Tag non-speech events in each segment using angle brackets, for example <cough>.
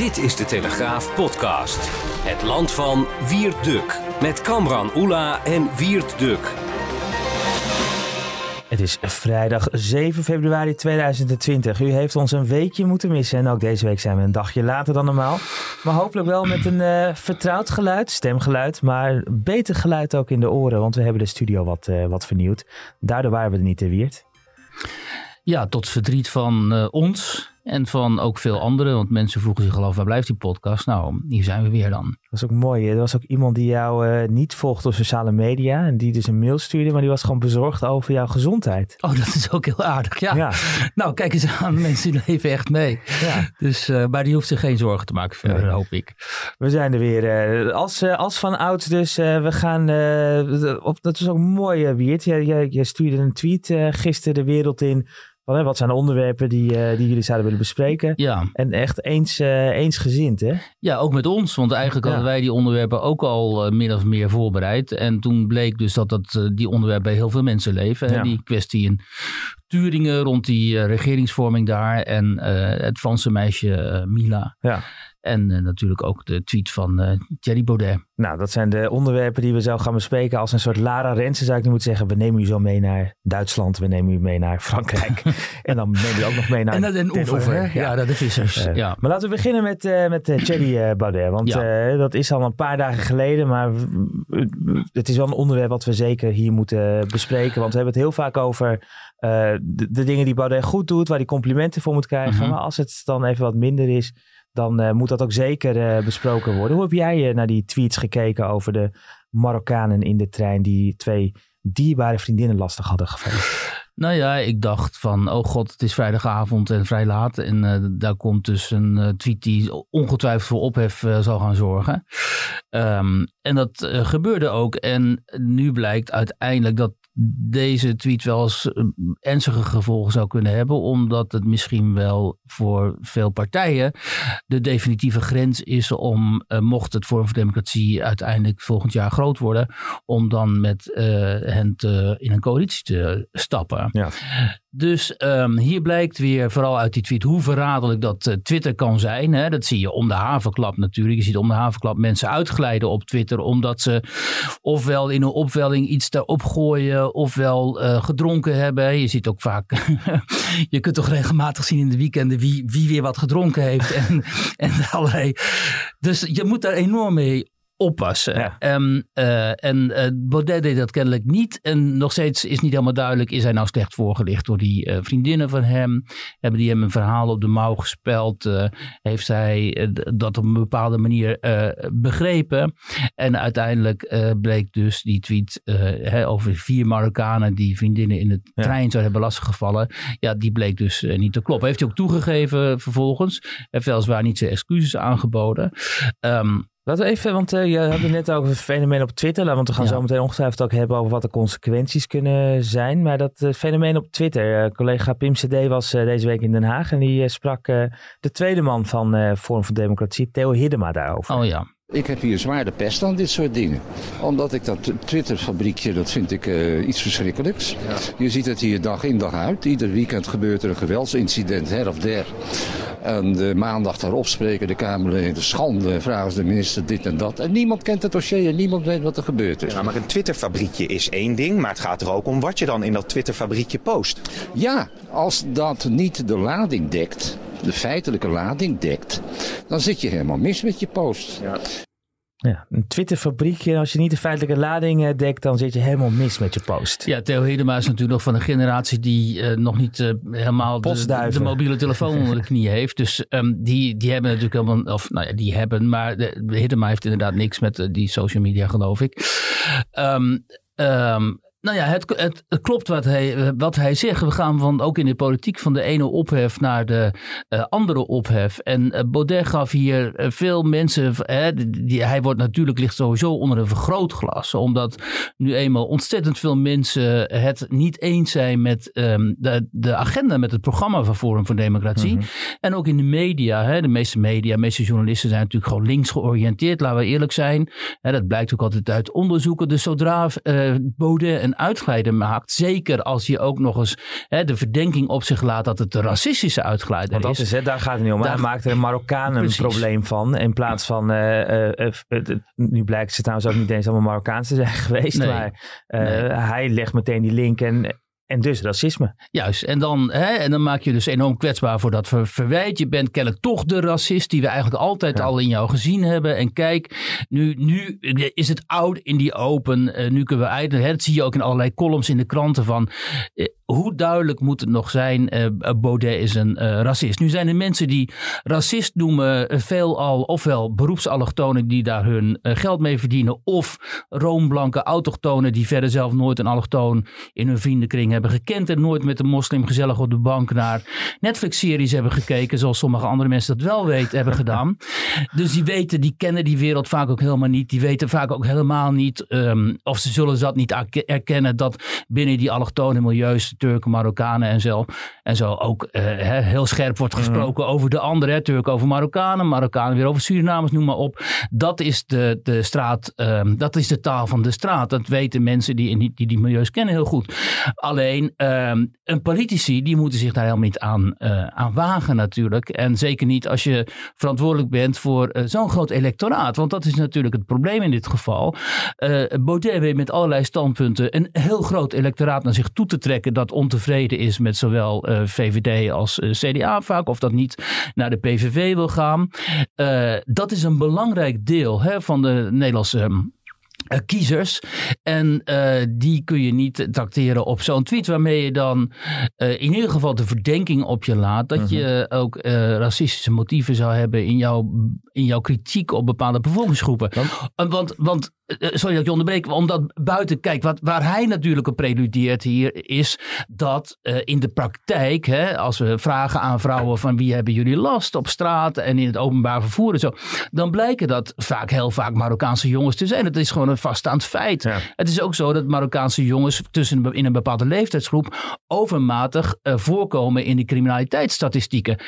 Dit is de Telegraaf podcast. Het land van Wiert Duk. Met Kamran Oela en Wiert Duk. Het is vrijdag 7 februari 2020. U heeft ons een weekje moeten missen en ook deze week zijn we een dagje later dan normaal. Maar hopelijk wel met een eh, vertrouwd geluid, stemgeluid, maar beter geluid ook in de oren, want we hebben de studio wat, eh, wat vernieuwd. Daardoor waren we er niet te wierd. Ja, tot verdriet van eh, ons en van ook veel anderen. Want mensen vroegen zich geloof waar blijft die podcast? Nou, hier zijn we weer dan. Dat was ook mooi. Er was ook iemand die jou uh, niet volgt op sociale media. En die dus een mail stuurde, maar die was gewoon bezorgd over jouw gezondheid. Oh, dat is ook heel aardig. Ja. ja. Nou, kijk eens aan. Mensen leven echt mee. Ja. Dus, uh, maar die hoeft zich geen zorgen te maken verder, hoop ik. We zijn er weer. Uh, als, als van ouds dus. we gaan... op, dat is ook mooi, Wiert. Je, je, je stuurde een tweet gisteren de wereld in wat zijn de onderwerpen die, uh, die jullie zouden willen bespreken? Ja. En echt eens, uh, eensgezind, hè? Ja, ook met ons. Want eigenlijk hadden wij die onderwerpen ook al uh, min of meer voorbereid. En toen bleek dus dat, dat die onderwerpen bij heel veel mensen leven. Ja. Die kwestie in Turingen rond die regeringsvorming daar. En het Franse meisje Mila. Ja. En uh, natuurlijk ook de tweet van uh, Thierry Baudet. Nou, dat zijn de onderwerpen die we zo gaan bespreken. Als een soort Lara Rensen zou ik nu moeten zeggen. We nemen u zo mee naar Duitsland. We nemen u mee naar Frankrijk. <laughs> en dan nemen we ook nog mee naar en, en oever, oever. Ja, ja, de vissers. Uh, ja. Maar laten we beginnen met, met Thierry Baudet. Want ja. dat is al een paar dagen geleden. Maar het is wel een onderwerp wat we zeker hier moeten bespreken. Want we hebben het heel vaak over de, de, dingen die Baudet goed doet. Waar hij complimenten voor moet krijgen. -hmm. Maar als het dan even wat minder is dan uh, moet dat ook zeker uh, besproken worden. Hoe heb jij uh, naar die tweets gekeken over de Marokkanen in de trein die twee dierbare vriendinnen lastig hadden gevallen? Nou ja, ik dacht van, oh god, het is vrijdagavond en vrij laat. En daar komt dus een tweet die ongetwijfeld voor ophef zal gaan zorgen. Um, en dat gebeurde ook. En nu blijkt uiteindelijk dat deze tweet wel eens eh, ernstige gevolgen zou kunnen hebben, omdat het misschien wel voor veel partijen de definitieve grens is om, uh, mocht het Vorm voor Democratie uiteindelijk volgend jaar groot worden, om dan met uh, hen in een coalitie te stappen. Ja. Dus um, hier blijkt weer, vooral uit die tweet, hoe verraderlijk dat uh, Twitter kan zijn. Hè? Dat zie je om de havenklap natuurlijk. Je ziet om de havenklap mensen uitglijden op Twitter, omdat ze ofwel in een opwelling iets erop gooien, ofwel uh, gedronken hebben. Je ziet ook vaak, <laughs> je kunt toch regelmatig zien in de weekenden wie, wie weer wat gedronken heeft. en, <laughs> en allerlei. Dus je moet daar enorm mee oppassen. Ja. Um, uh, en uh, Baudet deed dat kennelijk niet. En nog steeds is niet helemaal duidelijk, is hij nou slecht voorgelicht door die uh, vriendinnen van hem? Hebben die hem een verhaal op de mouw gespeld? heeft hij dat op een bepaalde manier begrepen? En uiteindelijk bleek dus die tweet hè, over vier Marokkanen die vriendinnen in de ja. trein zouden hebben lastiggevallen. Ja, die bleek dus niet te kloppen. Heeft hij ook toegegeven vervolgens. Heeft weliswaar niet zijn excuses aangeboden. Um, Laten we even, want uh, je had het net over het fenomeen op Twitter. Want we gaan ja. zo meteen ongetwijfeld ook hebben over wat de consequenties kunnen zijn. Maar dat uh, fenomeen op Twitter. Uh, collega Pim CD was deze week in Den Haag. En die sprak de tweede man van Forum voor Democratie, Theo Hiddema, daarover. Oh ja. Ik heb hier zwaar de pest aan dit soort dingen. Omdat ik dat Twitter-fabriekje, dat vind ik uh, iets verschrikkelijks. Ja. Je ziet het hier dag in dag uit. Ieder weekend gebeurt er een geweldsincident her of der. En de maandag daarop spreken de Kamerleden schande, vragen ze de minister dit en dat. En niemand kent het dossier en niemand weet wat er gebeurd is. Ja, maar een Twitterfabriekje is één ding, maar het gaat er ook om wat je dan in dat Twitterfabriekje post. Ja, als dat niet de lading dekt, de feitelijke lading dekt, dan zit je helemaal mis met je post. Ja. Ja, een Twitterfabriekje. Als je niet de feitelijke lading dekt, dan zit je helemaal mis met je post. Ja, Theo Hedema is natuurlijk nog van een generatie die uh, nog niet uh, helemaal de, de, mobiele telefoon onder de <laughs> knie heeft. Dus um, die, die hebben natuurlijk helemaal, of nou ja, die hebben, maar de, Hedema heeft inderdaad niks met uh, die social media, geloof ik. Um, um, Nou ja, het, het, klopt wat hij, wat hij zegt. We gaan van, ook in de politiek van de ene ophef naar de uh, andere ophef. En uh, Baudet gaf hier uh, veel mensen. die, hij wordt natuurlijk ligt sowieso onder een vergrootglas. Omdat nu eenmaal ontzettend veel mensen het niet eens zijn met um, de, de agenda, met het programma van Forum voor Democratie. Mm -hmm. En ook in de media. Hè, de meeste media, de meeste journalisten zijn natuurlijk gewoon links georiënteerd. Laten we eerlijk zijn. Hè, dat blijkt ook altijd uit onderzoeken. Dus zodra Baudet een uitglijder maakt. Zeker als je ook nog eens hè, de verdenking op zich laat dat het een racistische uitglijder Want dat is. daar gaat het niet om. Daar hij maakt er een Marokkaan een probleem van. In plaats van, uh, uh, uh, nu blijkt ze trouwens ook niet eens allemaal Marokkaans te zijn <laughs> geweest. Nee. Maar nee. hij legt meteen die link en en dus racisme. Juist. En dan, hè, en dan maak je dus enorm kwetsbaar voor dat ver verwijt. Je bent kennelijk toch de racist die we eigenlijk altijd ja. al in jou gezien hebben. En kijk, nu, nu is het oud in die open. Uh, nu kunnen we hè, dat zie je ook in allerlei columns in de kranten van. Uh, hoe duidelijk moet het nog zijn, uh, Baudet is een racist. Nu zijn er mensen die racist noemen veelal ofwel beroepsallochtonen die daar hun geld mee verdienen. Of roomblanke autochtonen die verder zelf nooit een allochtoon in hun vriendenkring hebben gekend en nooit met een moslim gezellig op de bank naar Netflix-series hebben gekeken, zoals sommige andere mensen dat wel weten hebben gedaan. Dus die weten, die kennen die wereld vaak ook helemaal niet. Die weten vaak ook helemaal niet, um, of ze zullen dat niet erkennen, dat binnen die allochtone milieus, Turken, Marokkanen en zo, en zo ook uh, heel scherp wordt mhm. gesproken mm. over de anderen. Turken over Marokkanen, Marokkanen weer over Surinamers, noem maar op. Dat is de, de straat, um, dat is de taal van de straat. Dat weten mensen die die, die, die milieus kennen heel goed. Alleen um, een politici die moeten zich daar helemaal niet aan, uh, aan wagen natuurlijk. En zeker niet als je verantwoordelijk bent voor uh, zo'n groot electoraat. Want dat is natuurlijk het probleem in dit geval. Baudet weet met allerlei standpunten een heel groot electoraat naar zich toe te trekken. Dat ontevreden is met zowel VVD als CDA vaak. Of dat niet naar de PVV wil gaan. dat is een belangrijk deel hè, van de Nederlandse uh, kiezers. En uh, die kun je niet tracteren op zo'n tweet, waarmee je dan uh, in ieder geval de verdenking op je laat dat -hmm. je ook racistische motieven zou hebben in jouw, in jouw kritiek op bepaalde bevolkingsgroepen. Want, want, want sorry dat je onderbreek, omdat buiten, kijk, wat, waar hij natuurlijk op preludeert hier, is dat in de praktijk, hè, als we vragen aan vrouwen van wie hebben jullie last op straat en in het openbaar vervoer en zo, dan blijken dat vaak heel vaak Marokkaanse jongens te zijn. Het is gewoon een vaststaand feit. Ja. Het is ook zo dat Marokkaanse jongens tussen, in een bepaalde leeftijdsgroep overmatig uh, voorkomen in de criminaliteitsstatistieken.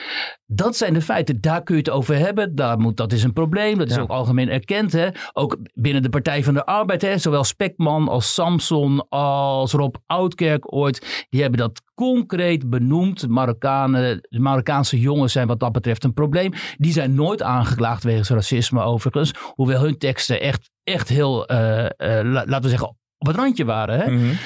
Dat zijn de feiten. Daar kun je het over hebben. Daar moet, dat is een probleem. Dat is ja. ook algemeen erkend. Hè? Ook binnen de Partij van de Arbeid. Hè? Zowel Spekman als Samson als Rob Oudkerk ooit. Die hebben dat concreet benoemd. Marokkanen, de Marokkaanse jongens zijn wat dat betreft een probleem. Die zijn nooit aangeklaagd wegens racisme overigens. Hoewel hun teksten echt, echt heel, uh, uh, laten we zeggen, op het randje waren. Hè? Mm -hmm.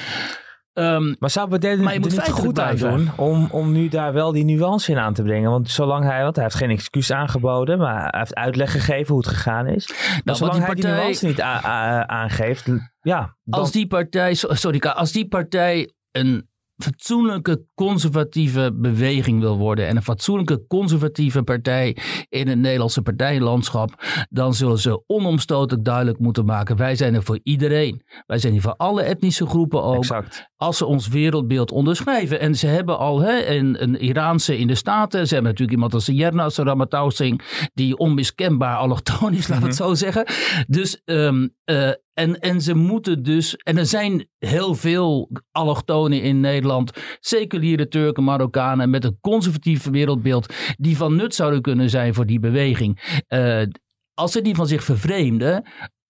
Um, maar zou Baudet er niet goed aan doen om, om nu daar wel die nuance in aan te brengen? Want zolang hij, want hij heeft geen excuus aangeboden, maar hij heeft uitleg gegeven hoe het gegaan is. Nou, maar zolang die partij, hij die nuance niet aangeeft, ja. Dan... Als die partij, sorry, als die partij een fatsoenlijke conservatieve beweging wil worden en een fatsoenlijke conservatieve partij in het Nederlandse partijlandschap, dan zullen ze onomstotelijk duidelijk moeten maken: wij zijn er voor iedereen. Wij zijn hier voor alle etnische groepen ook. Exact. Als ze ons wereldbeeld onderschrijven. En ze hebben al hè, een, een Iraanse in de Staten. Ze hebben natuurlijk iemand als Yernas Ramatau Singh, die onmiskenbaar allochtoon is, laat mm -hmm. het zo zeggen. Dus um, uh, en, en ze moeten dus, en er zijn heel veel allochtonen in Nederland, seculiere Turken, Marokkanen met een conservatief wereldbeeld, die van nut zouden kunnen zijn voor die beweging. Uh, als ze die van zich vervreemden,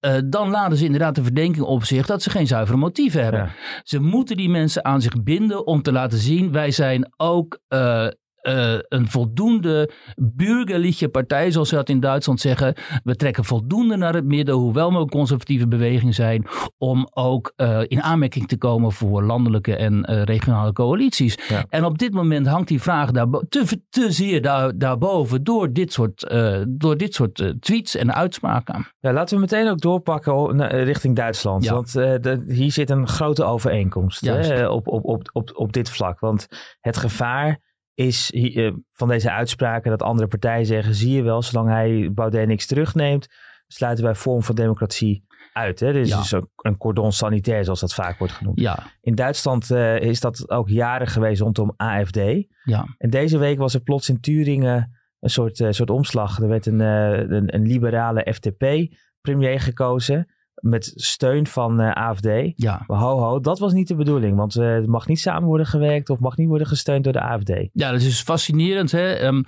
uh, dan laden ze inderdaad de verdenking op zich dat ze geen zuivere motieven hebben. Ja. Ze moeten die mensen aan zich binden om te laten zien: wij zijn ook uh, uh, een voldoende burgerliche partij, zoals ze dat in Duitsland zeggen. We trekken voldoende naar het midden, hoewel we een conservatieve beweging zijn, om ook uh, in aanmerking te komen voor landelijke en uh, regionale coalities. Ja. En op dit moment hangt die vraag daar te, te zeer daar, daarboven door dit soort, door dit soort tweets en uitspraken. Ja, laten we meteen ook doorpakken richting Duitsland. Ja. Want de, hier zit een grote overeenkomst hè, op, op, op, op, op dit vlak. Want het gevaar is uh, van deze uitspraken dat andere partijen zeggen: zie je wel, zolang hij Baudet niks terugneemt, sluiten wij vorm van democratie uit. Hè? Dus, een cordon sanitair, zoals dat vaak wordt genoemd. Ja. In Duitsland is dat ook jaren geweest rondom AFD. Ja. En deze week was er plots in Turingen een soort, soort omslag. Er werd een, een, een liberale FDP-premier gekozen met steun van uh, AFD. Ja. Maar ho, ho, dat was niet de bedoeling. Want uh, het mag niet samen worden gewerkt of mag niet worden gesteund door de AFD. Ja, dat is fascinerend. Hè? Um,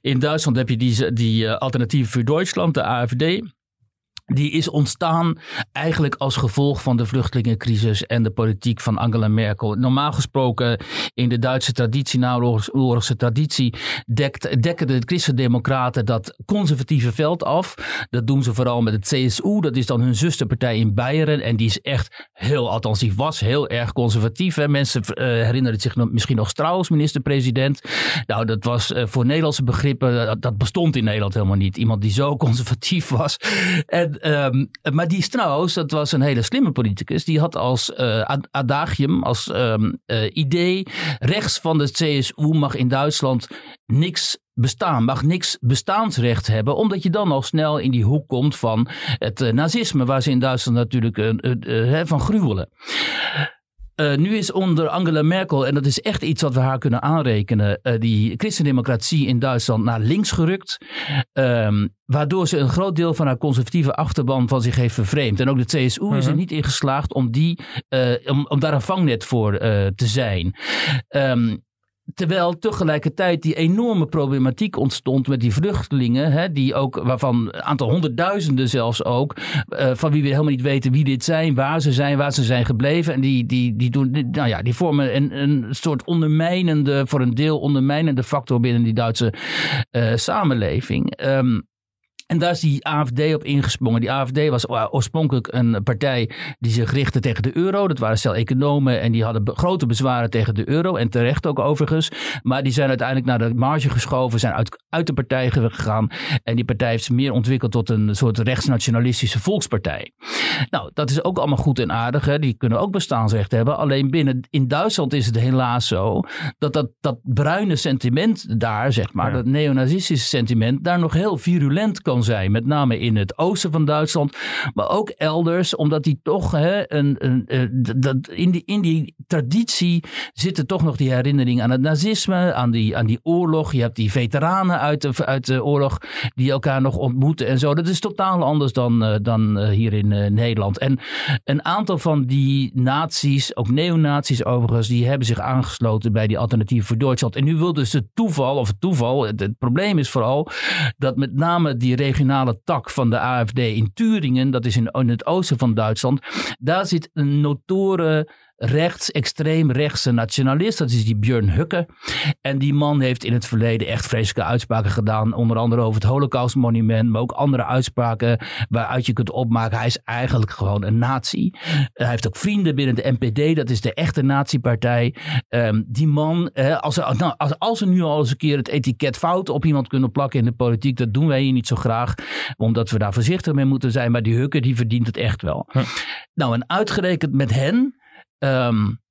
in Duitsland heb je die, die uh, Alternatieve voor Duitsland, de AFD die is ontstaan eigenlijk als gevolg van de vluchtelingencrisis en de politiek van Angela Merkel. Normaal gesproken in de Duitse traditie, naoorlogse traditie, dekt, dekken de christendemocraten dat conservatieve veld af. Dat doen ze vooral met het CSU, dat is dan hun zusterpartij in Beieren. En die is echt heel, althans die was heel erg conservatief. Mensen uh, herinneren zich nog, misschien nog Strauss, minister-president. Nou, dat was uh, voor Nederlandse begrippen, dat, dat bestond in Nederland helemaal niet. Iemand die zo <laughs> conservatief was. En Um, maar die Strauss, dat was een hele slimme politicus. Die had als uh, adagium, als um, uh, idee, rechts van de CSU mag in Duitsland niks bestaan, mag niks bestaansrecht hebben, omdat je dan al snel in die hoek komt van het uh, nazisme, waar ze in Duitsland natuurlijk van gruwelen. Uh, nu is onder Angela Merkel, en dat is echt iets wat we haar kunnen aanrekenen, uh, die christendemocratie in Duitsland naar links gerukt. Um, waardoor ze een groot deel van haar conservatieve achterban van zich heeft vervreemd. En ook de CSU uh -huh. is er mhm. niet in geslaagd om, die, uh, om, om daar een vangnet voor te zijn. Um, Terwijl tegelijkertijd die enorme problematiek ontstond met die vluchtelingen, hè, die ook, waarvan een aantal honderdduizenden zelfs ook, uh, van wie we helemaal niet weten wie dit zijn, waar ze zijn, waar ze zijn gebleven. En die, die, die, doen, nou ja, die vormen een, een soort ondermijnende, voor een deel ondermijnende factor binnen die Duitse uh, samenleving. Um, en daar is die AFD op ingesprongen. Die AFD was oorspronkelijk een partij die zich richtte tegen de euro. Dat waren stel economen en die hadden grote bezwaren tegen de euro. En terecht ook overigens. Maar die zijn uiteindelijk naar de marge geschoven, zijn uit, uit de partij gegaan. En die partij heeft zich meer ontwikkeld tot een soort rechtsnationalistische volkspartij. Nou, dat is ook allemaal goed en aardig. Hè. Die kunnen ook bestaansrecht hebben. Alleen binnen in Duitsland is het helaas zo dat dat, dat bruine sentiment daar, zeg maar, ja. dat neonazistische sentiment, daar nog heel virulent zijn. Met name in het oosten van Duitsland, maar ook elders, omdat die toch hè, een, een, een, dat, in, die, in die traditie zitten toch nog die herinneringen aan het nazisme, aan die, aan die oorlog. Je hebt die veteranen uit de, uit de oorlog die elkaar nog ontmoeten en zo. Dat is totaal anders dan, dan hier in Nederland. En een aantal van die naties, ook neonazies overigens, die hebben zich aangesloten bij die alternatieven voor Duitsland. En nu wil dus het toeval, of het toeval, het, het probleem is vooral dat met name die regionale tak van de AFD in Turingen, dat is in, in het oosten van Duitsland, daar zit een notoren rechts, extreem rechtse nationalist. Dat is die Björn Hukke. En die man heeft in het verleden echt vreselijke uitspraken gedaan. Onder andere over het Holocaustmonument. Maar ook andere uitspraken waaruit je kunt opmaken. Hij is eigenlijk gewoon een nazi. Hij heeft ook vrienden binnen de NPD. Dat is de echte nazi-partij. Um, die man, eh, als, er, nou, als, als er nu al eens een keer het etiket fout op iemand kunnen plakken in de politiek. Dat doen wij hier niet zo graag. Omdat we daar voorzichtig mee moeten zijn. Maar die Hukke die verdient het echt wel. Nou en uitgerekend met hen um,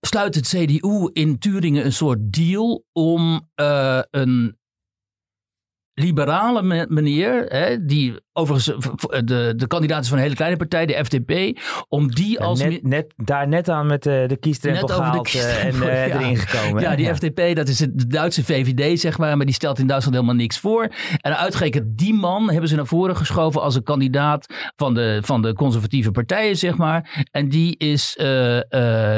sluit het CDU in Turingen een soort deal om uh, een liberale meneer, hè, die overigens de, de kandidaat is van een hele kleine partij, de FDP, om die als... net, net, daar net aan met de, de kiesdrempel gehaald en uh, <laughs> ja. erin gekomen. Ja, die ja. FDP, dat is de Duitse VVD, zeg maar, maar die stelt in Duitsland helemaal niks voor. En uitgerekend die man hebben ze naar voren geschoven als een kandidaat van de, van de conservatieve partijen, zeg maar. En die is, uh, uh,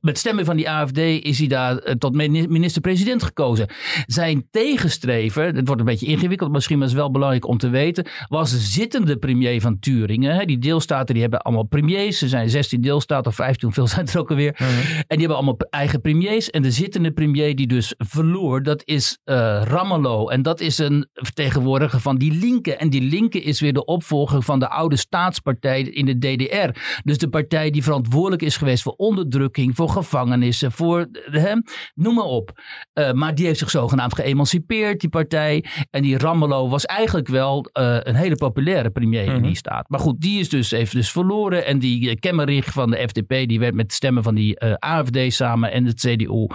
met stemmen van die AFD, is hij daar tot minister-president gekozen. Zijn tegenstrever, het wordt een beetje ingewikkeld misschien, maar het is wel belangrijk om te weten, was de zittende premier van Turingen. Die deelstaten die hebben allemaal premiers. Er zijn 16 deelstaten of 15, hoeveel <laughs> zijn er ook alweer. Mm -hmm. En die hebben allemaal eigen premiers. En de zittende premier die dus verloor, dat is uh, Ramelow. En dat is een vertegenwoordiger van die linke. En die linke is weer de opvolger van de oude staatspartij in de DDR. Dus de partij die verantwoordelijk is geweest voor onderdrukking, voor gevangenissen, voor hè, noem maar op. Uh, maar die heeft zich zogenaamd geëmancipeerd, die partij. En die Ramelow was eigenlijk wel uh, een hele populaire premier mm -hmm. in die staat. Maar goed, die is dus, heeft dus verloren. En die uh, Kemmerich van de FDP, die werd met stemmen van die uh, AFD samen en het CDU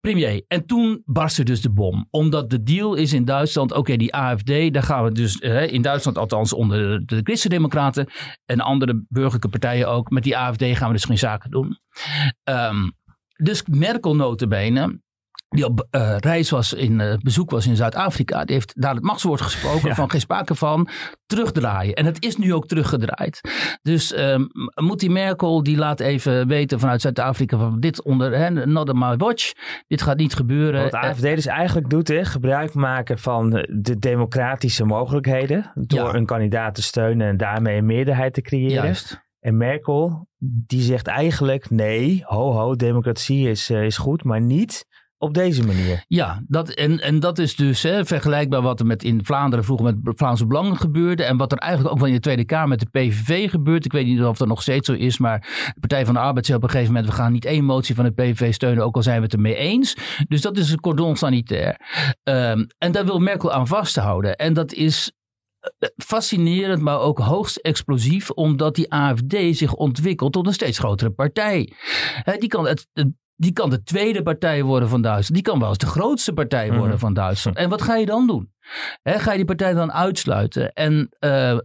premier. En toen barstte dus de bom. Omdat de deal is in Duitsland, oké, die AFD, daar gaan we dus eh, in Duitsland althans onder de Christen-Democraten en andere burgerlijke partijen ook, met die AFD gaan we dus geen zaken doen. Um, dus Merkel notabene, die op uh, reis was, in uh, bezoek was in Zuid-Afrika, die heeft daar het machtswoord gesproken van geen sprake van terugdraaien. En het is nu ook teruggedraaid. Dus um, moet die Merkel, die laat even weten vanuit Zuid-Afrika van dit onder, hè, not on my watch, dit gaat niet gebeuren. Wat de AFD dus eigenlijk doet, hè, gebruik maken van de democratische mogelijkheden door ja. een kandidaat te steunen en daarmee een meerderheid te creëren. Juist. En Merkel, die zegt eigenlijk nee, ho ho, democratie is, uh, is goed, maar niet op deze manier. Ja, dat, en, en dat is dus hè, vergelijkbaar wat er met in Vlaanderen vroeger met Vlaamse Belang gebeurde. En wat er eigenlijk ook wel in de Tweede Kamer met de PVV gebeurt. Ik weet niet of dat nog steeds zo is, maar de Partij van de Arbeid zei op een gegeven moment: we gaan niet één motie van de PVV steunen, ook al zijn we het ermee eens. Dus dat is een cordon sanitair. Um, en daar wil Merkel aan vasthouden. En dat is fascinerend, maar ook hoogst explosief, omdat die AFD zich ontwikkelt tot een steeds grotere partij. die kan het, die kan de tweede partij worden van Duitsland. Die kan wel eens de grootste partij worden mm. van Duitsland. En wat ga je dan doen? ga je die partij dan uitsluiten? En uh,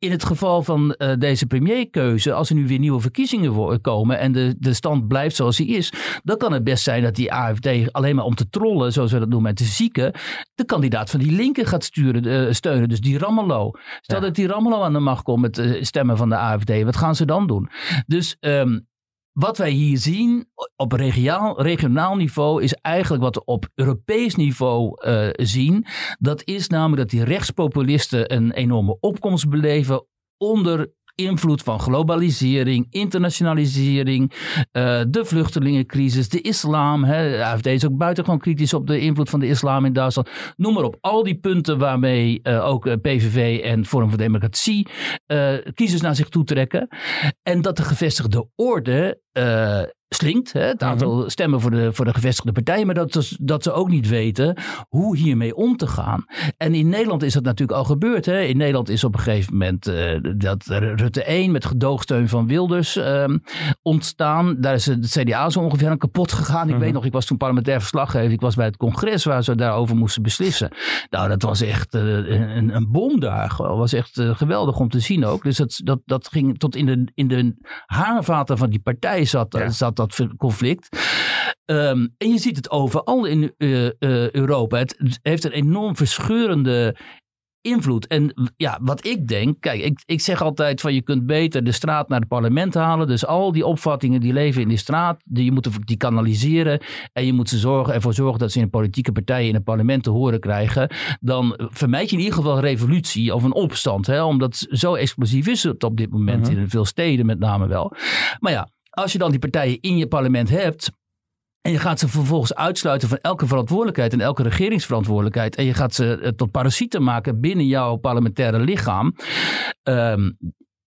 in het geval van uh, deze premierkeuze, als er nu weer nieuwe verkiezingen komen en de, de stand blijft zoals hij is, dan kan het best zijn dat die AFD alleen maar om te trollen, zoals we dat noemen, te zieken, de kandidaat van die linker gaat sturen, uh, steunen. Dus die Rammelo. Stel ja. dat die Rammelo aan de macht komt met uh, stemmen van de AFD, wat gaan ze dan doen? Dus um, wat wij hier zien op regionaal, regionaal niveau is eigenlijk wat we op Europees niveau uh, zien. Dat is namelijk dat die rechtspopulisten een enorme opkomst beleven onder invloed van globalisering, internationalisering, uh, de vluchtelingencrisis, de islam. Hè. AFD is ook buitengewoon kritisch op de invloed van de islam in Duitsland. Noem maar op. Al die punten waarmee uh, ook PVV en Forum voor Democratie kiezers naar zich toe trekken. En dat de gevestigde orde slinkt. Hè? Het aantal mm -hmm. stemmen voor de, voor de gevestigde partijen. Maar dat, ze, dat ze ook niet weten hoe hiermee om te gaan. En in Nederland is dat natuurlijk al gebeurd. Hè? In Nederland is op een gegeven moment uh, dat Rutte 1 met gedoogsteun van Wilders uh, ontstaan. Daar is het CDA zo ongeveer aan kapot gegaan. Ik mm -hmm. weet nog, ik was toen parlementair verslaggever. Ik was bij het congres waar ze daarover moesten beslissen. Nou, dat was echt uh, een, een bom daar. Dat was echt geweldig om te zien ook. Dus dat, dat, dat ging tot in de, in de haarvaten van die partij zat, ja. zat dat conflict. Um, en je ziet het overal in uh, uh, Europa. Het heeft een enorm verscheurende invloed. En ja, wat ik denk, kijk, ik, ik zeg altijd van je kunt beter de straat naar het parlement halen. Dus al die opvattingen die leven in die straat, die, je moet die kanaliseren. En je moet ze zorgen, ervoor zorgen dat ze in politieke partijen in het parlement te horen krijgen. Dan vermijd je in ieder geval een revolutie of een opstand. Hè? Omdat zo explosief is het op dit moment uh -huh. in veel steden met name wel. Maar ja, als je dan die partijen in je parlement hebt. En je gaat ze vervolgens uitsluiten van elke verantwoordelijkheid en elke regeringsverantwoordelijkheid. En je gaat ze tot parasieten maken binnen jouw parlementaire lichaam. Um,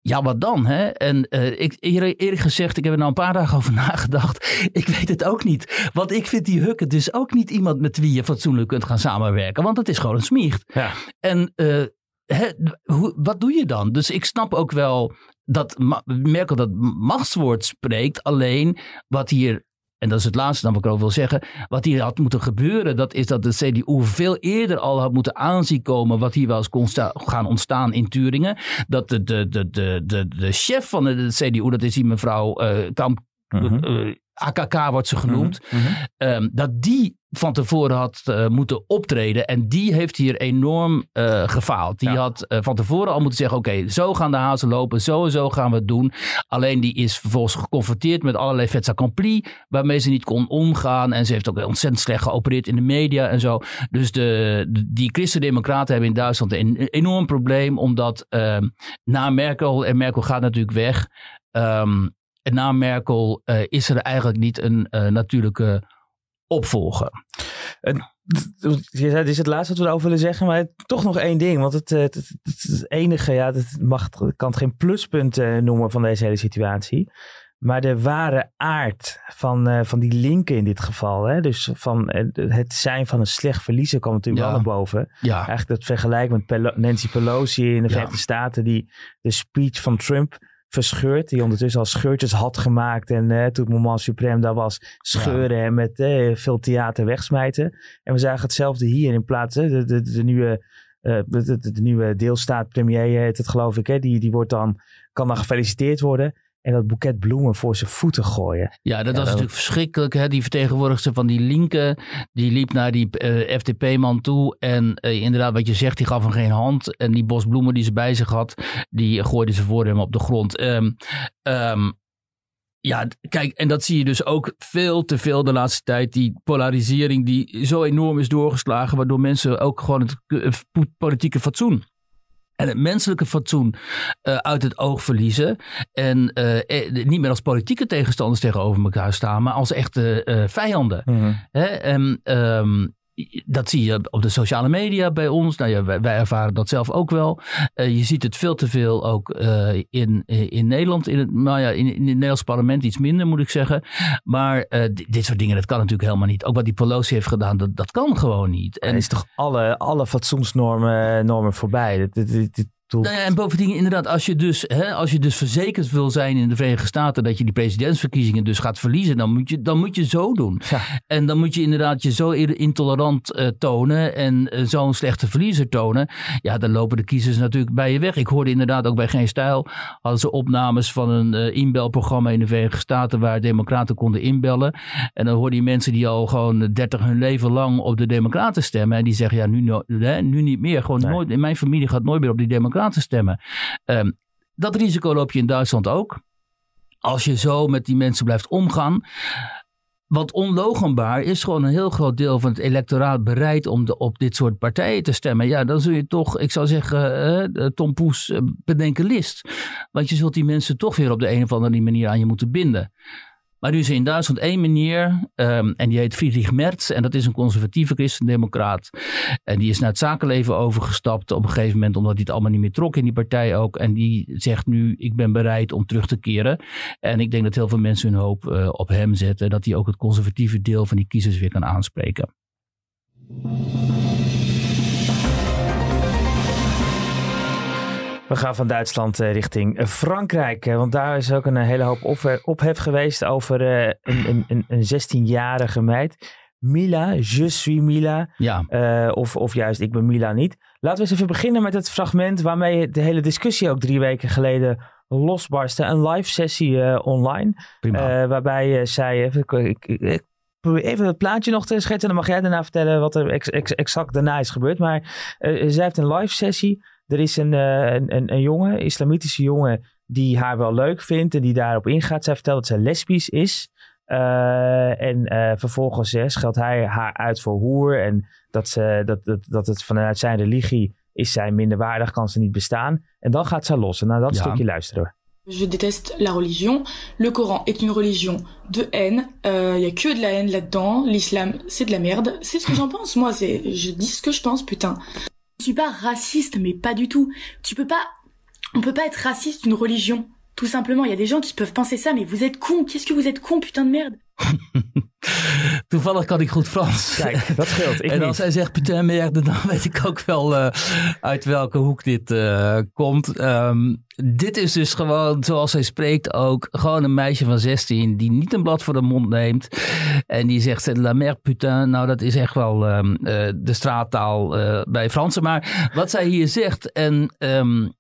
ja, wat dan? Hè? En uh, ik, eerlijk gezegd, ik heb er nou een paar dagen over <laughs> nagedacht. Ik weet het ook niet. Want ik vind die Hukke dus ook niet iemand met wie je fatsoenlijk kunt gaan samenwerken. Want het is gewoon een smiecht. Ja. En uh, hè, hoe, wat doe je dan? Dus ik snap ook wel dat Merkel dat machtswoord spreekt. Alleen wat hier, en dat is het laatste dan wat ik over wil zeggen. Wat hier had moeten gebeuren, dat is dat de CDU veel eerder al had moeten aanzien komen. Wat hier wel eens kon gaan ontstaan in Turingen. Dat de, de, de, de, de, de chef van de CDU, dat is die mevrouw uh, Kamp. Uh -huh. uh, AKK wordt ze genoemd. Mhm, -hmm. um, dat die van tevoren had uh, moeten optreden. En die heeft hier enorm uh, gefaald. Die ja. had uh, van tevoren al moeten zeggen: oké, okay, zo gaan de hazen lopen, zo en zo gaan we het doen. Alleen die is vervolgens geconfronteerd met allerlei fait accompli, waarmee ze niet kon omgaan. En ze heeft ook ontzettend slecht geopereerd in de media en zo. Dus de, de die Christen-Democraten hebben in Duitsland een, een enorm probleem, omdat ehm, na Merkel, en Merkel gaat natuurlijk weg. Um, en na Merkel is er eigenlijk niet een natuurlijke opvolger. En, je zei, dit is het laatste wat we erover willen zeggen, maar toch nog één ding. Want het, het, het, het enige, ja, het mag, kan het geen pluspunt uh, noemen van deze hele situatie. Maar de ware aard van, uh, van die linken in dit geval, hè, dus van uh, het zijn van een slecht verliezer, kwam natuurlijk ja. wel naar boven. Ja. Eigenlijk dat vergelijk met Pel Nancy Pelosi in de Verenigde. Staten, die de speech van Trump verscheurd. Die ondertussen al scheurtjes had gemaakt. En uh, toen het moment suprême daar was, scheuren en met uh, veel theater wegsmijten. En we zagen hetzelfde hier in plaats. de, de, de, nieuwe, uh, de, de, nieuwe deelstaat premier heet het geloof ik. Hè? Die, die wordt dan, kan dan gefeliciteerd worden en dat boeket bloemen voor zijn voeten gooien. Ja, dat was natuurlijk verschrikkelijk. Hè? Die vertegenwoordigster van die linken, die liep naar die uh, eh, FDP-man toe. En uh, inderdaad, wat je zegt, die gaf hem geen hand. En die bos bloemen die ze bij zich had, die gooide ze voor hem op de grond. Um, um, ja, kijk, en dat zie je dus ook veel te veel de laatste tijd. Die polarisering die zo enorm is doorgeslagen, waardoor mensen ook gewoon het politieke fatsoen en het menselijke fatsoen uh, uit het oog verliezen. En uh, niet meer als politieke tegenstanders tegenover elkaar staan, maar als echte uh, vijanden. Mm Hè? En, um, dat zie je op de sociale media bij ons. Nou ja, wij, ervaren dat zelf ook wel. Uh, je ziet het veel te veel ook uh, in, in Nederland. In het, nou ja, in, in het Nederlands parlement iets minder, moet ik zeggen. Maar uh, dit soort dingen, dat kan natuurlijk helemaal niet. Ook wat die Pelosi heeft gedaan, dat, dat kan gewoon niet. En is toch alle, alle fatsoensnormen normen voorbij. Dit, dit, dit, nou ja, en bovendien inderdaad, als je, dus, hè, als je dus verzekerd wil zijn in de Verenigde Staten dat je die presidentsverkiezingen dus gaat verliezen, dan moet je, dan moet je zo doen. Ja. En dan moet je inderdaad je zo intolerant uh, tonen en uh, zo'n slechte verliezer tonen. Ja, dan lopen de kiezers natuurlijk bij je weg. Ik hoorde inderdaad ook bij Geen Stijl, hadden ze opnames van een uh, inbelprogramma in de Verenigde Staten waar democraten konden inbellen. En dan hoorde je mensen die al gewoon 30 hun leven lang op de democraten stemmen. En die zeggen, ja, nu, no, hè, nu niet meer. Gewoon nee. nooit, in mijn familie gaat nooit meer op die democraten democraten stemmen. Um, dat risico loop je in Duitsland ook. Als je zo met die mensen blijft omgaan. Wat onlogenbaar is gewoon een heel groot deel van het electoraat bereid om de, op dit soort partijen te stemmen. Ja, dan zul je toch, ik zou zeggen, uh, Tom Poes uh, bedenken list. Want je zult die mensen toch weer op de een of andere manier aan je moeten binden. Maar nu is er in Duitsland één meneer, um, en die heet Friedrich Merz. En dat is een conservatieve christendemocraat. En die is naar het zakenleven overgestapt op een gegeven moment, omdat hij het allemaal niet meer trok in die partij ook. En die zegt nu, ik ben bereid om terug te keren. En ik denk dat heel veel mensen hun hoop uh, op hem zetten. Dat hij ook het conservatieve deel van die kiezers weer kan aanspreken. We gaan van Duitsland uh, richting Frankrijk. Uh, want daar is ook een hele hoop ophef geweest over een, een, een 16-jarige meid. Mila, je suis Mila. Ja. of, of juist, ik ben Mila niet. Laten we eens even beginnen met het fragment waarmee de hele discussie ook drie weken geleden losbarstte. Een live sessie online. waarbij zij, even, ik, ik, probeer even het plaatje nog te schetsen. Dan mag jij daarna vertellen wat er ex, ex, exact daarna is gebeurd. Maar zij heeft een live sessie er is een, uh, een, een, een, jongen, islamitische jongen, die haar wel leuk vindt en die daarop ingaat. Zij vertelt dat zij lesbisch is. Uh, en uh, vervolgens uh, scheldt hij haar uit voor hoer. En dat, ze, dat, dat, dat het vanuit zijn religie is zij minderwaardig, kan ze niet bestaan. En dan gaat ze los. En naar dat ja. stukje luisteren Je déteste la religion. Le Coran est une religion de haine. Il euh, y a que de la haine là-dedans. L'islam, c'est de la merde. C'est ce que j'en pense. Moi, c'est, je dis ce que je pense, putain. Je suis pas raciste, mais pas du tout. Tu peux pas, on peut pas être raciste d'une religion. Tout simplement, il y a des gens qui peuvent penser ça, mais vous êtes con. Qu'est-ce que vous êtes con, putain de merde? <laughs> Toevallig kan ik goed Frans. Kijk, <laughs> dat scheelt. Ik en als hij zegt putain merde, <laughs> dan weet ik ook wel uh, uit welke hoek dit uh, komt. Um, dit is dus gewoon, zoals hij spreekt ook, gewoon een meisje van 16 die niet een blad voor de mond neemt. En die zegt la merde putain. Nou, dat is echt wel um, uh, de straattaal bij Fransen. Maar wat zij hier zegt en... Um,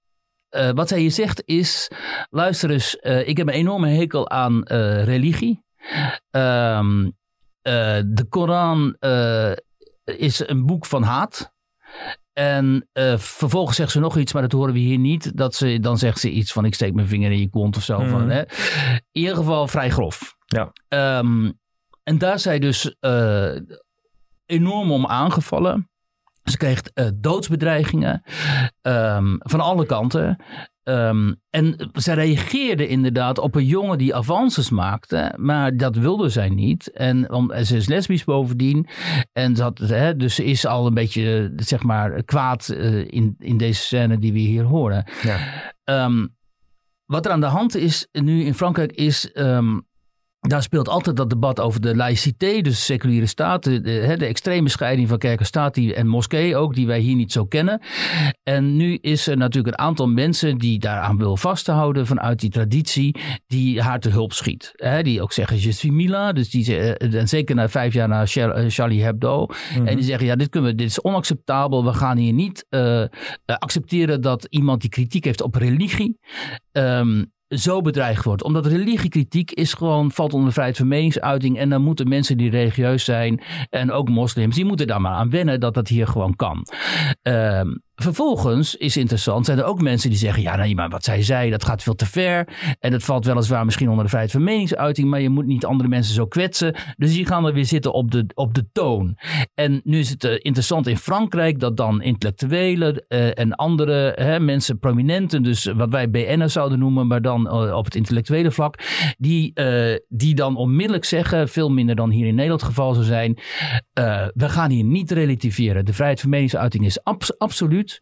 uh, wat zij hier zegt is, luister eens, ik heb een enorme hekel aan religie. Um, de Koran is een boek van haat. En vervolgens zegt ze nog iets, maar dat horen we hier niet. Dat ze, dan zegt ze iets van ik steek mijn vinger in je kont of zo. Mm. Van, hè. In ieder geval vrij grof. Ja. Um, en daar zij dus enorm om aangevallen. Ze kreeg uh, doodsbedreigingen um, van alle kanten. Um, en ze reageerde inderdaad op een jongen die avances maakte, maar dat wilde zij niet. En om, ze is lesbisch bovendien. En dat, hè, dus ze is al een beetje, zeg maar, kwaad uh, in, in deze scène die we hier horen. Ja. Um, wat er aan de hand is nu in Frankrijk is daar speelt altijd dat debat over de laïcité, dus de seculiere staat, de, de, de, extreme scheiding van kerk en staat die, en moskee ook, die wij hier niet zo kennen. En nu is er natuurlijk een aantal mensen die daaraan wil vasthouden vanuit die traditie, die haar te hulp schiet. Die ook zeggen, je suis Mila, dus die, eh, en zeker na vijf jaar na Charlie Hebdo. En die zeggen, ja, dit, kunnen we, dit is onacceptabel, we gaan hier niet uh, accepteren dat iemand die kritiek heeft op religie, um, zo bedreigd wordt. Omdat religiekritiek is gewoon, valt onder vrijheid van meningsuiting. En dan moeten mensen die religieus zijn en ook moslims, die moeten daar maar aan wennen dat dat hier gewoon kan. Uh, Vervolgens is interessant, zijn er ook mensen die zeggen: ja, nee, maar wat zij zei, dat gaat veel te ver. En dat valt weliswaar misschien onder de vrijheid van meningsuiting, maar je moet niet andere mensen zo kwetsen. Dus die gaan er weer zitten op de, op de toon. En nu is het uh, interessant in Frankrijk dat dan intellectuelen uh, en andere hè, mensen, prominenten, dus wat wij BN'ers zouden noemen, maar dan uh, op het intellectuele vlak, die, die dan onmiddellijk zeggen, veel minder dan hier in Nederland het geval zou zijn: we gaan hier niet relativeren. De vrijheid van meningsuiting is abs absoluut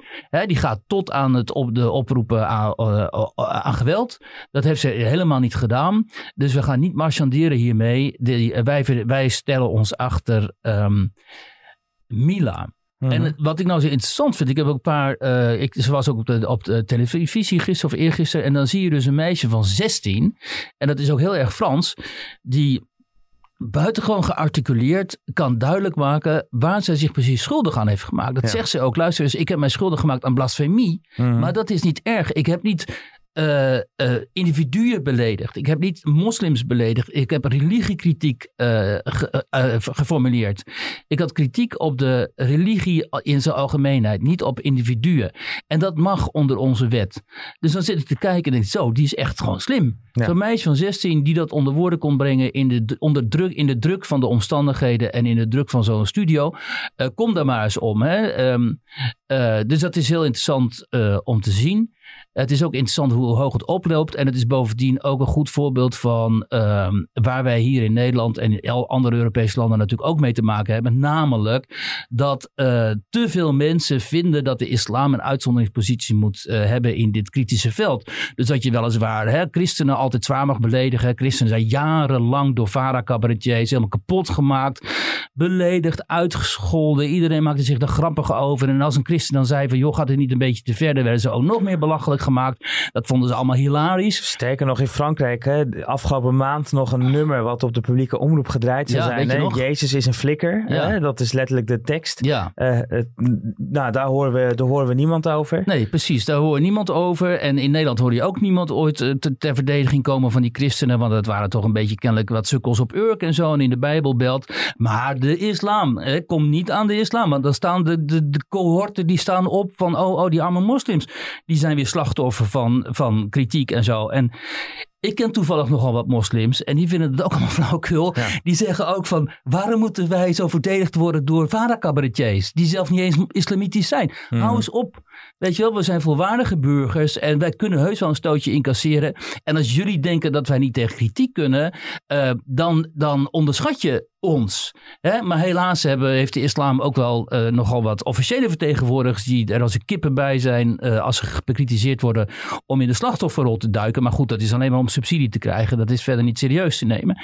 die gaat tot aan het op de oproepen aan, uh, aan, geweld. Dat heeft ze helemaal niet gedaan. Dus we gaan niet marchanderen hiermee. De, wij, wij, stellen ons achter um, Mila. Mhm. En wat ik nou zo interessant vind, ik heb ook een paar, uh, ik, ze was ook op de, op de televisie gisteren of eergisteren, en dan zie je dus een meisje van 16, en dat is ook heel erg Frans, die buitengewoon gearticuleerd kan duidelijk maken waar zij zich precies schuldig aan heeft gemaakt. Dat zegt ze ook. Luister eens, ik heb mij schuldig gemaakt aan blasfemie. Mhm. Maar dat is niet erg. Ik heb niet uh, individuen beledigd. Ik heb niet moslims beledigd. Ik heb religiekritiek uh, geformuleerd. Ik had kritiek op de religie in zijn algemeenheid, niet op individuen. En dat mag onder onze wet. Dus dan zit ik te kijken en denk zo, die is echt gewoon slim. Zo'n meisje van 16 die dat onder woorden kon brengen in de, onder druk, in de druk van de omstandigheden en in de druk van zo'n studio. kom daar maar eens om. Hè? Um, dus dat is heel interessant om te zien. Het is ook interessant hoe hoog het oploopt. En het is bovendien ook een goed voorbeeld van uh, waar wij hier in Nederland en in andere Europese landen natuurlijk ook mee te maken hebben. Namelijk dat uh, te veel mensen vinden dat de islam een uitzonderingspositie moet uh, hebben in dit kritische veld. Dus dat je weliswaar hè, christenen altijd zwaar mag beledigen. Christenen zijn jarenlang door VARA-cabaretiers helemaal kapot gemaakt. Beledigd, uitgescholden. Iedereen maakte zich er grappig over. En als een christen dan zei van joh gaat het niet een beetje te ver. Dan werden ze ook nog meer belachelijk gemaakt. Dat vonden ze allemaal hilarisch. Sterker nog in Frankrijk, hè, afgelopen maand nog een nummer wat op de publieke omroep gedraaid zou zijn. Hè? Jezus is een flikker. Ja. Hè? Dat is letterlijk de tekst. Ja. Uh, nou, daar horen, we, daar horen we niemand over. Nee, precies. Daar horen niemand over. En in Nederland hoorde je ook niemand ooit uh, ter verdediging komen van die christenen. Want dat waren toch een beetje kennelijk wat sukkels op Urk en zo en in de Bijbelbelt. Maar de islam, hè, kom niet aan de islam. Want dan staan de, de, de cohorten die staan op van, oh, oh, die arme moslims. Die zijn weer slachtoffer slachtoffer van, van kritiek en zo. En ik ken toevallig nogal wat moslims en die vinden het ook <laughs> allemaal flauwkul. Die zeggen ook van waarom moeten wij zo verdedigd worden door vadercabaretiers die zelf niet eens islamitisch zijn. Mhm. Hou eens op. Weet je wel, we zijn volwaardige burgers en wij kunnen heus wel een stootje incasseren. En als jullie denken dat wij niet tegen kritiek kunnen, uh, dan, dan onderschat je ons. Hè? Maar helaas hebben, heeft de islam ook wel uh, nogal wat officiële vertegenwoordigers die er als een kippen bij zijn uh, als ze bekritiseerd worden om in de slachtofferrol te duiken. Maar goed, dat is alleen maar om subsidie te krijgen. Dat is verder niet serieus te nemen.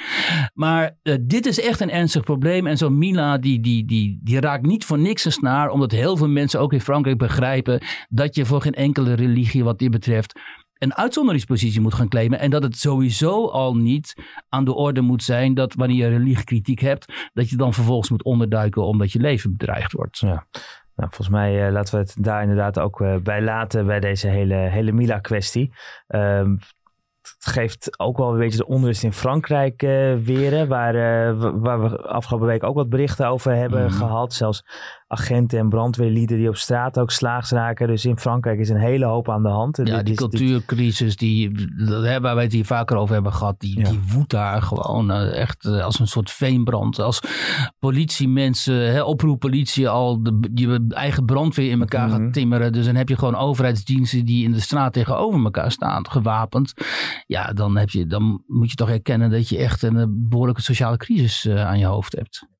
Maar uh, dit is echt een ernstig probleem. En zo'n Mila die, die, die, die raakt niet voor niks een snaar, omdat heel veel mensen ook in Frankrijk begrijpen dat je voor geen enkele religie wat dit betreft een uitzonderingspositie moet gaan claimen. En dat het sowieso al niet aan de orde moet zijn dat wanneer je religiekritiek hebt, dat je dan vervolgens moet onderduiken omdat je leven bedreigd wordt. Ja. Nou, volgens mij uh, laten we het daar inderdaad ook uh, bij laten bij deze hele, hele Mila-kwestie. Het geeft ook wel een beetje de onrust in Frankrijk uh, weer. Waar, waar we afgelopen week ook wat berichten over hebben mm. gehad. Zelfs agenten en brandweerlieden die op straat ook slaags raken. Dus in Frankrijk is een hele hoop aan de hand. Ja, die cultuurcrisis die, waar wij het hier vaker over hebben gehad, die, die woedt daar gewoon uh, echt uh, als een soort veenbrand. Als politiemensen, hè, oproeppolitie al de, je eigen brandweer in elkaar mm -hmm. gaat timmeren. Dus dan heb je gewoon overheidsdiensten die in de straat tegenover elkaar staan, gewapend. Ja, dan, heb je, dan moet je toch erkennen dat je echt een behoorlijke sociale crisis aan je hoofd hebt.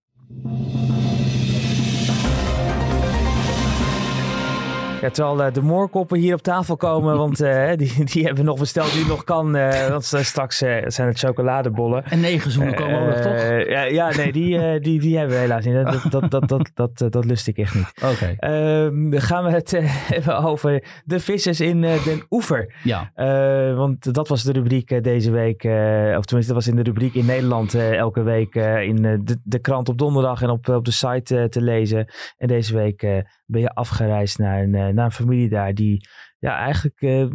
Ja, terwijl de moorkoppen hier op tafel komen, want die, die hebben we nog besteld die nog kan. want straks zijn het chocoladebollen. En negen zoenen komen ook nog, toch? Ja, ja, nee, die, die, die hebben we helaas niet. Dat, dat, dat, dat, dat, dat, lust ik echt niet. Oké. Ehm, dan gaan we het hebben over de vissers in Den Oever. Ja. want dat was de rubriek deze week. of tenminste, dat was in de rubriek in Nederland elke week in de, de krant op donderdag en op, op de site te lezen. En deze week ben je afgereisd naar een, naar een familie daar die ja, eigenlijk uh,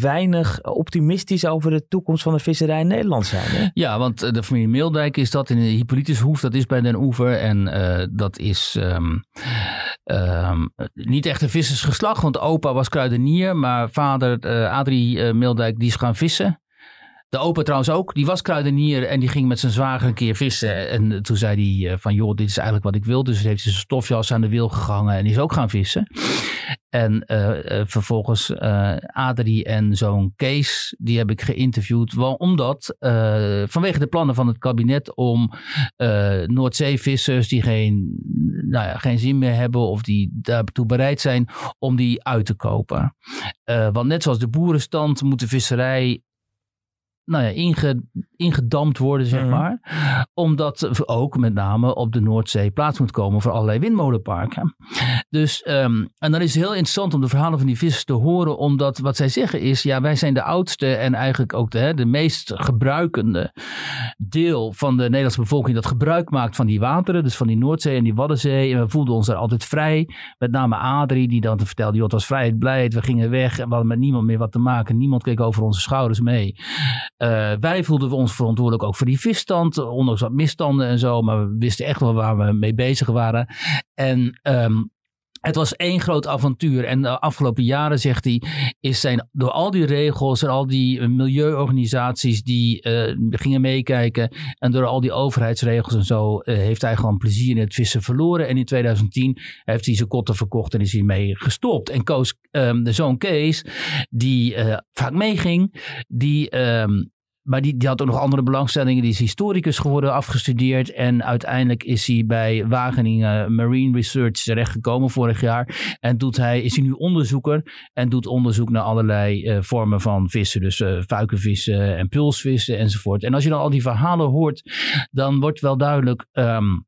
weinig optimistisch over de toekomst van de visserij in Nederland zijn. Hè? Ja, want de familie Meeldijk is dat in de Hippolytushoef, dat is bij Den Oever. En dat is um, um, niet echt een vissersgeslacht, want opa was kruidenier, maar vader Adrie Meeldijk die is gaan vissen. De opa trouwens ook, die was kruidenier en die ging met zijn zwager een keer vissen. En toen zei hij van, joh, dit is eigenlijk wat ik wil. Dus heeft hij zijn stofjas aan de wiel gegangen en is ook gaan vissen. En uh, vervolgens uh, Adrie en zoon Kees, die heb ik geïnterviewd. Wel, omdat vanwege de plannen van het kabinet om Noordzeevissers die geen, nou ja, geen zin meer hebben of die daartoe bereid zijn om die uit te kopen. want net zoals de boerenstand moet de visserij nou ja, inge, ingedampt worden, zeg mhm. maar. Omdat ook met name op de Noordzee plaats moet komen voor allerlei windmolenparken. Dus, um, en dan is het heel interessant om de verhalen van die vissers te horen, omdat wat zij zeggen is, ja, wij zijn de oudste en eigenlijk ook de, de meest gebruikende deel van de Nederlandse bevolking dat gebruik maakt van die wateren, dus van die Noordzee en die Waddenzee. En we voelden ons daar altijd vrij. Met name Adrie, die dan vertelde, joh, het was vrijheid, blijheid, we gingen weg en we hadden met niemand meer wat te maken. Niemand keek over onze schouders mee. Uh, wij voelden ons verantwoordelijk ook voor die visstand, ondanks wat misstanden en zo, maar we wisten echt wel waar we mee bezig waren. En um, het was één groot avontuur. En de afgelopen jaren, zegt hij, is zijn door al die regels en al die milieuorganisaties die uh, gingen meekijken. En door al die overheidsregels en zo, uh, heeft hij gewoon plezier in het vissen verloren. En in 2010 heeft hij zijn kotten verkocht en is hij mee gestopt. En Koos, um, de zoon Kees, die vaak meeging, die um, maar die, die had ook nog andere belangstellingen. Die is historicus geworden, afgestudeerd. En uiteindelijk is hij bij Wageningen Marine Research terechtgekomen vorig jaar. En doet hij, is hij nu onderzoeker. En doet onderzoek naar allerlei uh, vormen van vissen. Dus vuikenvissen en pulsvissen enzovoort. En als je dan al die verhalen hoort, dan wordt wel duidelijk. Um,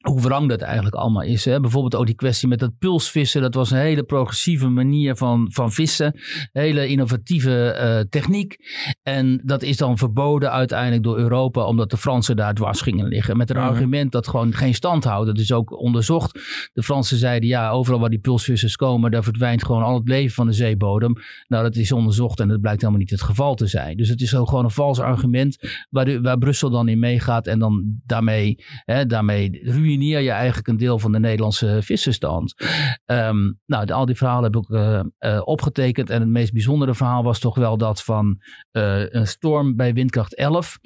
hoe wrang dat eigenlijk allemaal is. Hè? Bijvoorbeeld ook die kwestie met dat pulsvissen. Dat was een hele progressieve manier van, van vissen. Hele innovatieve uh, techniek. En dat is dan verboden uiteindelijk door Europa. Omdat de Fransen daar dwars gingen liggen. Met een argument dat gewoon geen stand houdt. Dat is ook onderzocht. De Fransen zeiden ja, overal waar die pulsvissers komen. Daar verdwijnt gewoon al het leven van de zeebodem. Nou, dat is onderzocht en dat blijkt helemaal niet het geval te zijn. Dus het is ook gewoon een vals argument. Waar, de, waar Brussel dan in meegaat. En dan daarmee, hè, daarmee ruïneer je eigenlijk een deel van de Nederlandse vissenstand. Um, nou, al die verhalen heb ik uh, uh, opgetekend. En het meest bijzondere verhaal was toch wel dat van uh, een storm bij windkracht 11.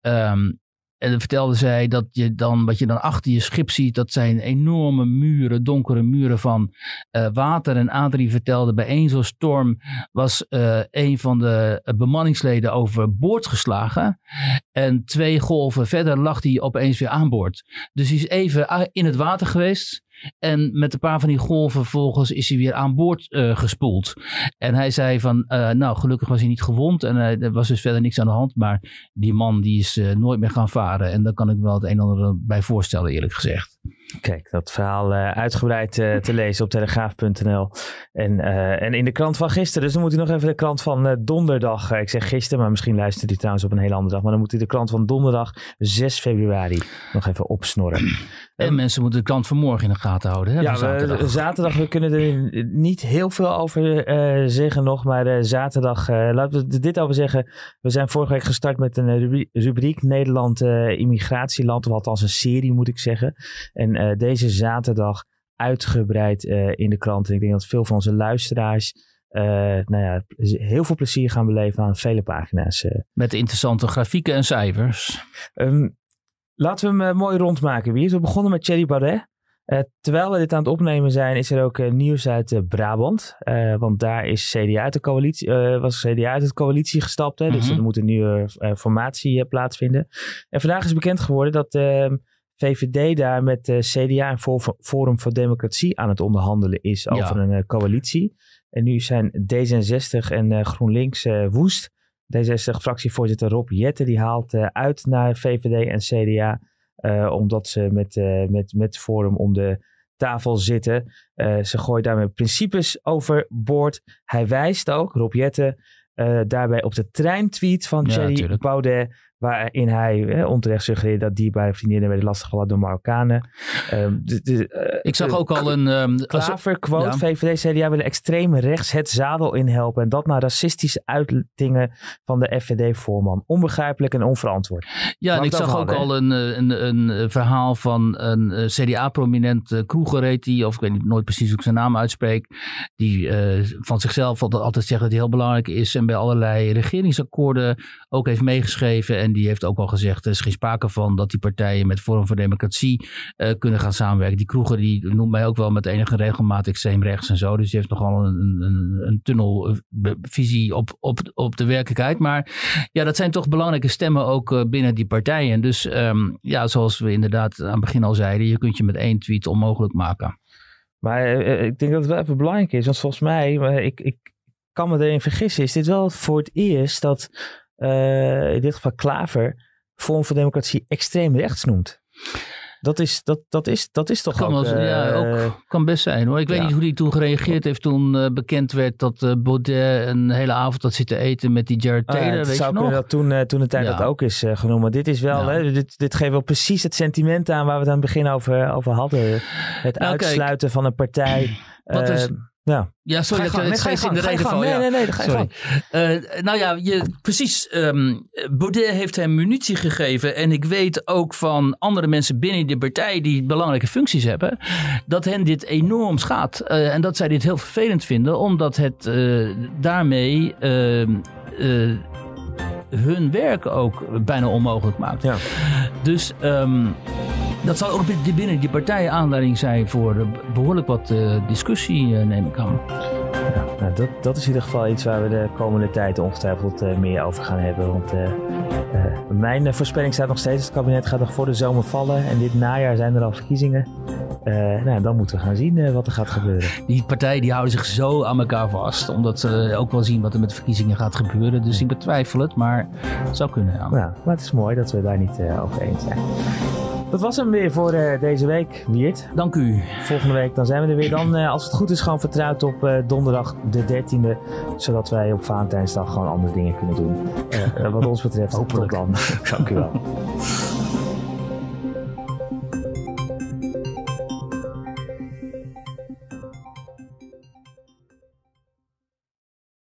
Um, en dan vertelde zij dat je dan, wat je dan achter je schip ziet, dat zijn enorme muren, donkere muren van uh, water. En Adrie vertelde bij één zo'n storm was uh, een van de bemanningsleden overboord geslagen. En twee golven verder lag hij opeens weer aan boord. Dus hij is even in het water geweest. En met een paar van die golven vervolgens is hij weer aan boord uh, gespoeld. En hij zei van, uh, nou gelukkig was hij niet gewond en uh, er was dus verder niks aan de hand. Maar die man die is nooit meer gaan varen. En daar kan ik wel het een en ander bij voorstellen eerlijk gezegd. Kijk, dat verhaal uh, uitgebreid uh, te lezen op telegraaf.nl en, uh, en in de krant van gisteren. Dus dan moet u nog even de krant van donderdag, ik zeg gisteren, maar misschien luistert u trouwens op een hele andere dag. Maar dan moet u de krant van donderdag 6 februari nog even opsnorren. En mensen moeten de krant van morgen in de gaten houden. Hè, ja, zaterdag. We, zaterdag, we kunnen er niet heel veel over zeggen nog, maar zaterdag, laten we dit over zeggen. We zijn vorige week gestart met een rubriek Nederland immigratieland, of althans een serie moet ik zeggen. En uh, deze zaterdag uitgebreid uh, in de krant. En ik denk dat veel van onze luisteraars uh, nou ja, heel veel plezier gaan beleven aan vele pagina's. Met interessante grafieken en cijfers. Um, laten we hem mooi rondmaken, Wiert. We begonnen met Thierry Baudet. Uh, terwijl we dit aan het opnemen zijn, is er ook uh, nieuws uit uh, Brabant. want daar is CDA uit de coalitie, was CDA uit de coalitie gestapt. Hè, mm -hmm. Dus mhm. er moet een nieuwe formatie plaatsvinden. En vandaag is bekend geworden dat ehm, VVD daar met uh, CDA en Forum voor Democratie aan het onderhandelen is over een coalitie. En nu zijn D66 en GroenLinks woest. D66-fractievoorzitter Rob Jette die haalt uit naar VVD en CDA. omdat ze met, met, met Forum om de tafel zitten. ze gooit daarmee principes overboord. Hij wijst ook, Rob Jette, daarbij op de treintweet van ja, Thierry Baudet Waarin hij hè, onterecht suggereerde dat dierbare vriendinnen werden lastiggevallen door Marokkanen. Um, de, uh, ik zag ook al een... Um, Klaver quote, ja. VVD, CDA willen extreem rechts het zadel inhelpen. En dat naar racistische uitingen van de FVD-voorman. Onbegrijpelijk en onverantwoord. Ja, en ik zag ook al een, eh, een, een, verhaal van een eh, CDA-prominent Kroegereet, die, of ik weet niet, nooit precies hoe ik zijn naam uitspreek, die uh, van zichzelf altijd, altijd zegt dat hij heel belangrijk is en bij allerlei regeringsakkoorden ook heeft meegeschreven en die heeft ook al gezegd, er is geen sprake van dat die partijen met Forum voor Democratie uh, kunnen gaan samenwerken. Die kroegen die noemt mij ook wel met enige regelmaat extreem rechts en zo. Dus die heeft nogal een, een, een tunnelvisie op, op, op de werkelijkheid. Maar ja, dat zijn toch belangrijke stemmen ook uh, binnen die partijen. Dus um, ja, zoals we inderdaad aan het begin al zeiden, je kunt je met één tweet onmogelijk maken. Maar ik denk dat het wel even belangrijk is. Want volgens mij, ik, ik kan me erin vergissen, is dit wel voor het eerst dat uh, in dit geval Klaver, Vorm voor Democratie extreem rechts noemt. Dat is, dat, dat is, dat is toch kan ook... Wel, ja, uh, ook kan best zijn hoor. Ik weet niet hoe hij toen gereageerd heeft toen uh, bekend werd dat uh, Baudet een hele avond had zitten eten met die Jared ah, Taylor. Weet zou je nog? dat toen, toen de tijd dat ook is genoemd. Maar dit is wel, hè, dit, dit geeft wel precies het sentiment aan waar we het aan het begin over, over hadden. Het nou, uitsluiten kijk, van een partij. Wat is, ja, ja sorry dat het steeds in de reden van. Nee, nee, nee, dat ga je sorry. Uh, nou ja, je, precies. Um, Baudet heeft hem munitie gegeven. En ik weet ook van andere mensen binnen de partij die belangrijke functies hebben. Dat hen dit enorm schaadt. Uh, en dat zij dit heel vervelend vinden. Omdat het uh, daarmee ehm, hun werk ook bijna onmogelijk maakt. Ja. Dus... Um, dat zal ook binnen die partijen aanleiding zijn voor behoorlijk wat uh, discussie, uh, neem ik aan. Ja, nou dat, dat is in ieder geval iets waar we de komende tijd ongetwijfeld uh, meer over gaan hebben. Want mijn voorspelling staat nog steeds: het kabinet gaat nog voor de zomer vallen. En dit najaar zijn er al verkiezingen. nou, dan moeten we gaan zien wat er gaat gebeuren. Die partijen die houden zich zo aan elkaar vast. Omdat ze ook wel zien wat er met de verkiezingen gaat gebeuren. Dus ik betwijfel het, maar het zou kunnen. Ja. Nou, maar het is mooi dat we daar niet over eens zijn. Dat was hem weer voor uh, deze week, Wiert. Dank u. Volgende week dan zijn we er weer. Dan, uh, als het goed is, gewoon vertrouwd op uh, donderdag de 13e. Zodat wij op Valentijnsdag gewoon andere dingen kunnen doen. wat ons betreft, Hopelijk. tot dan. <laughs> Dank u wel. <laughs>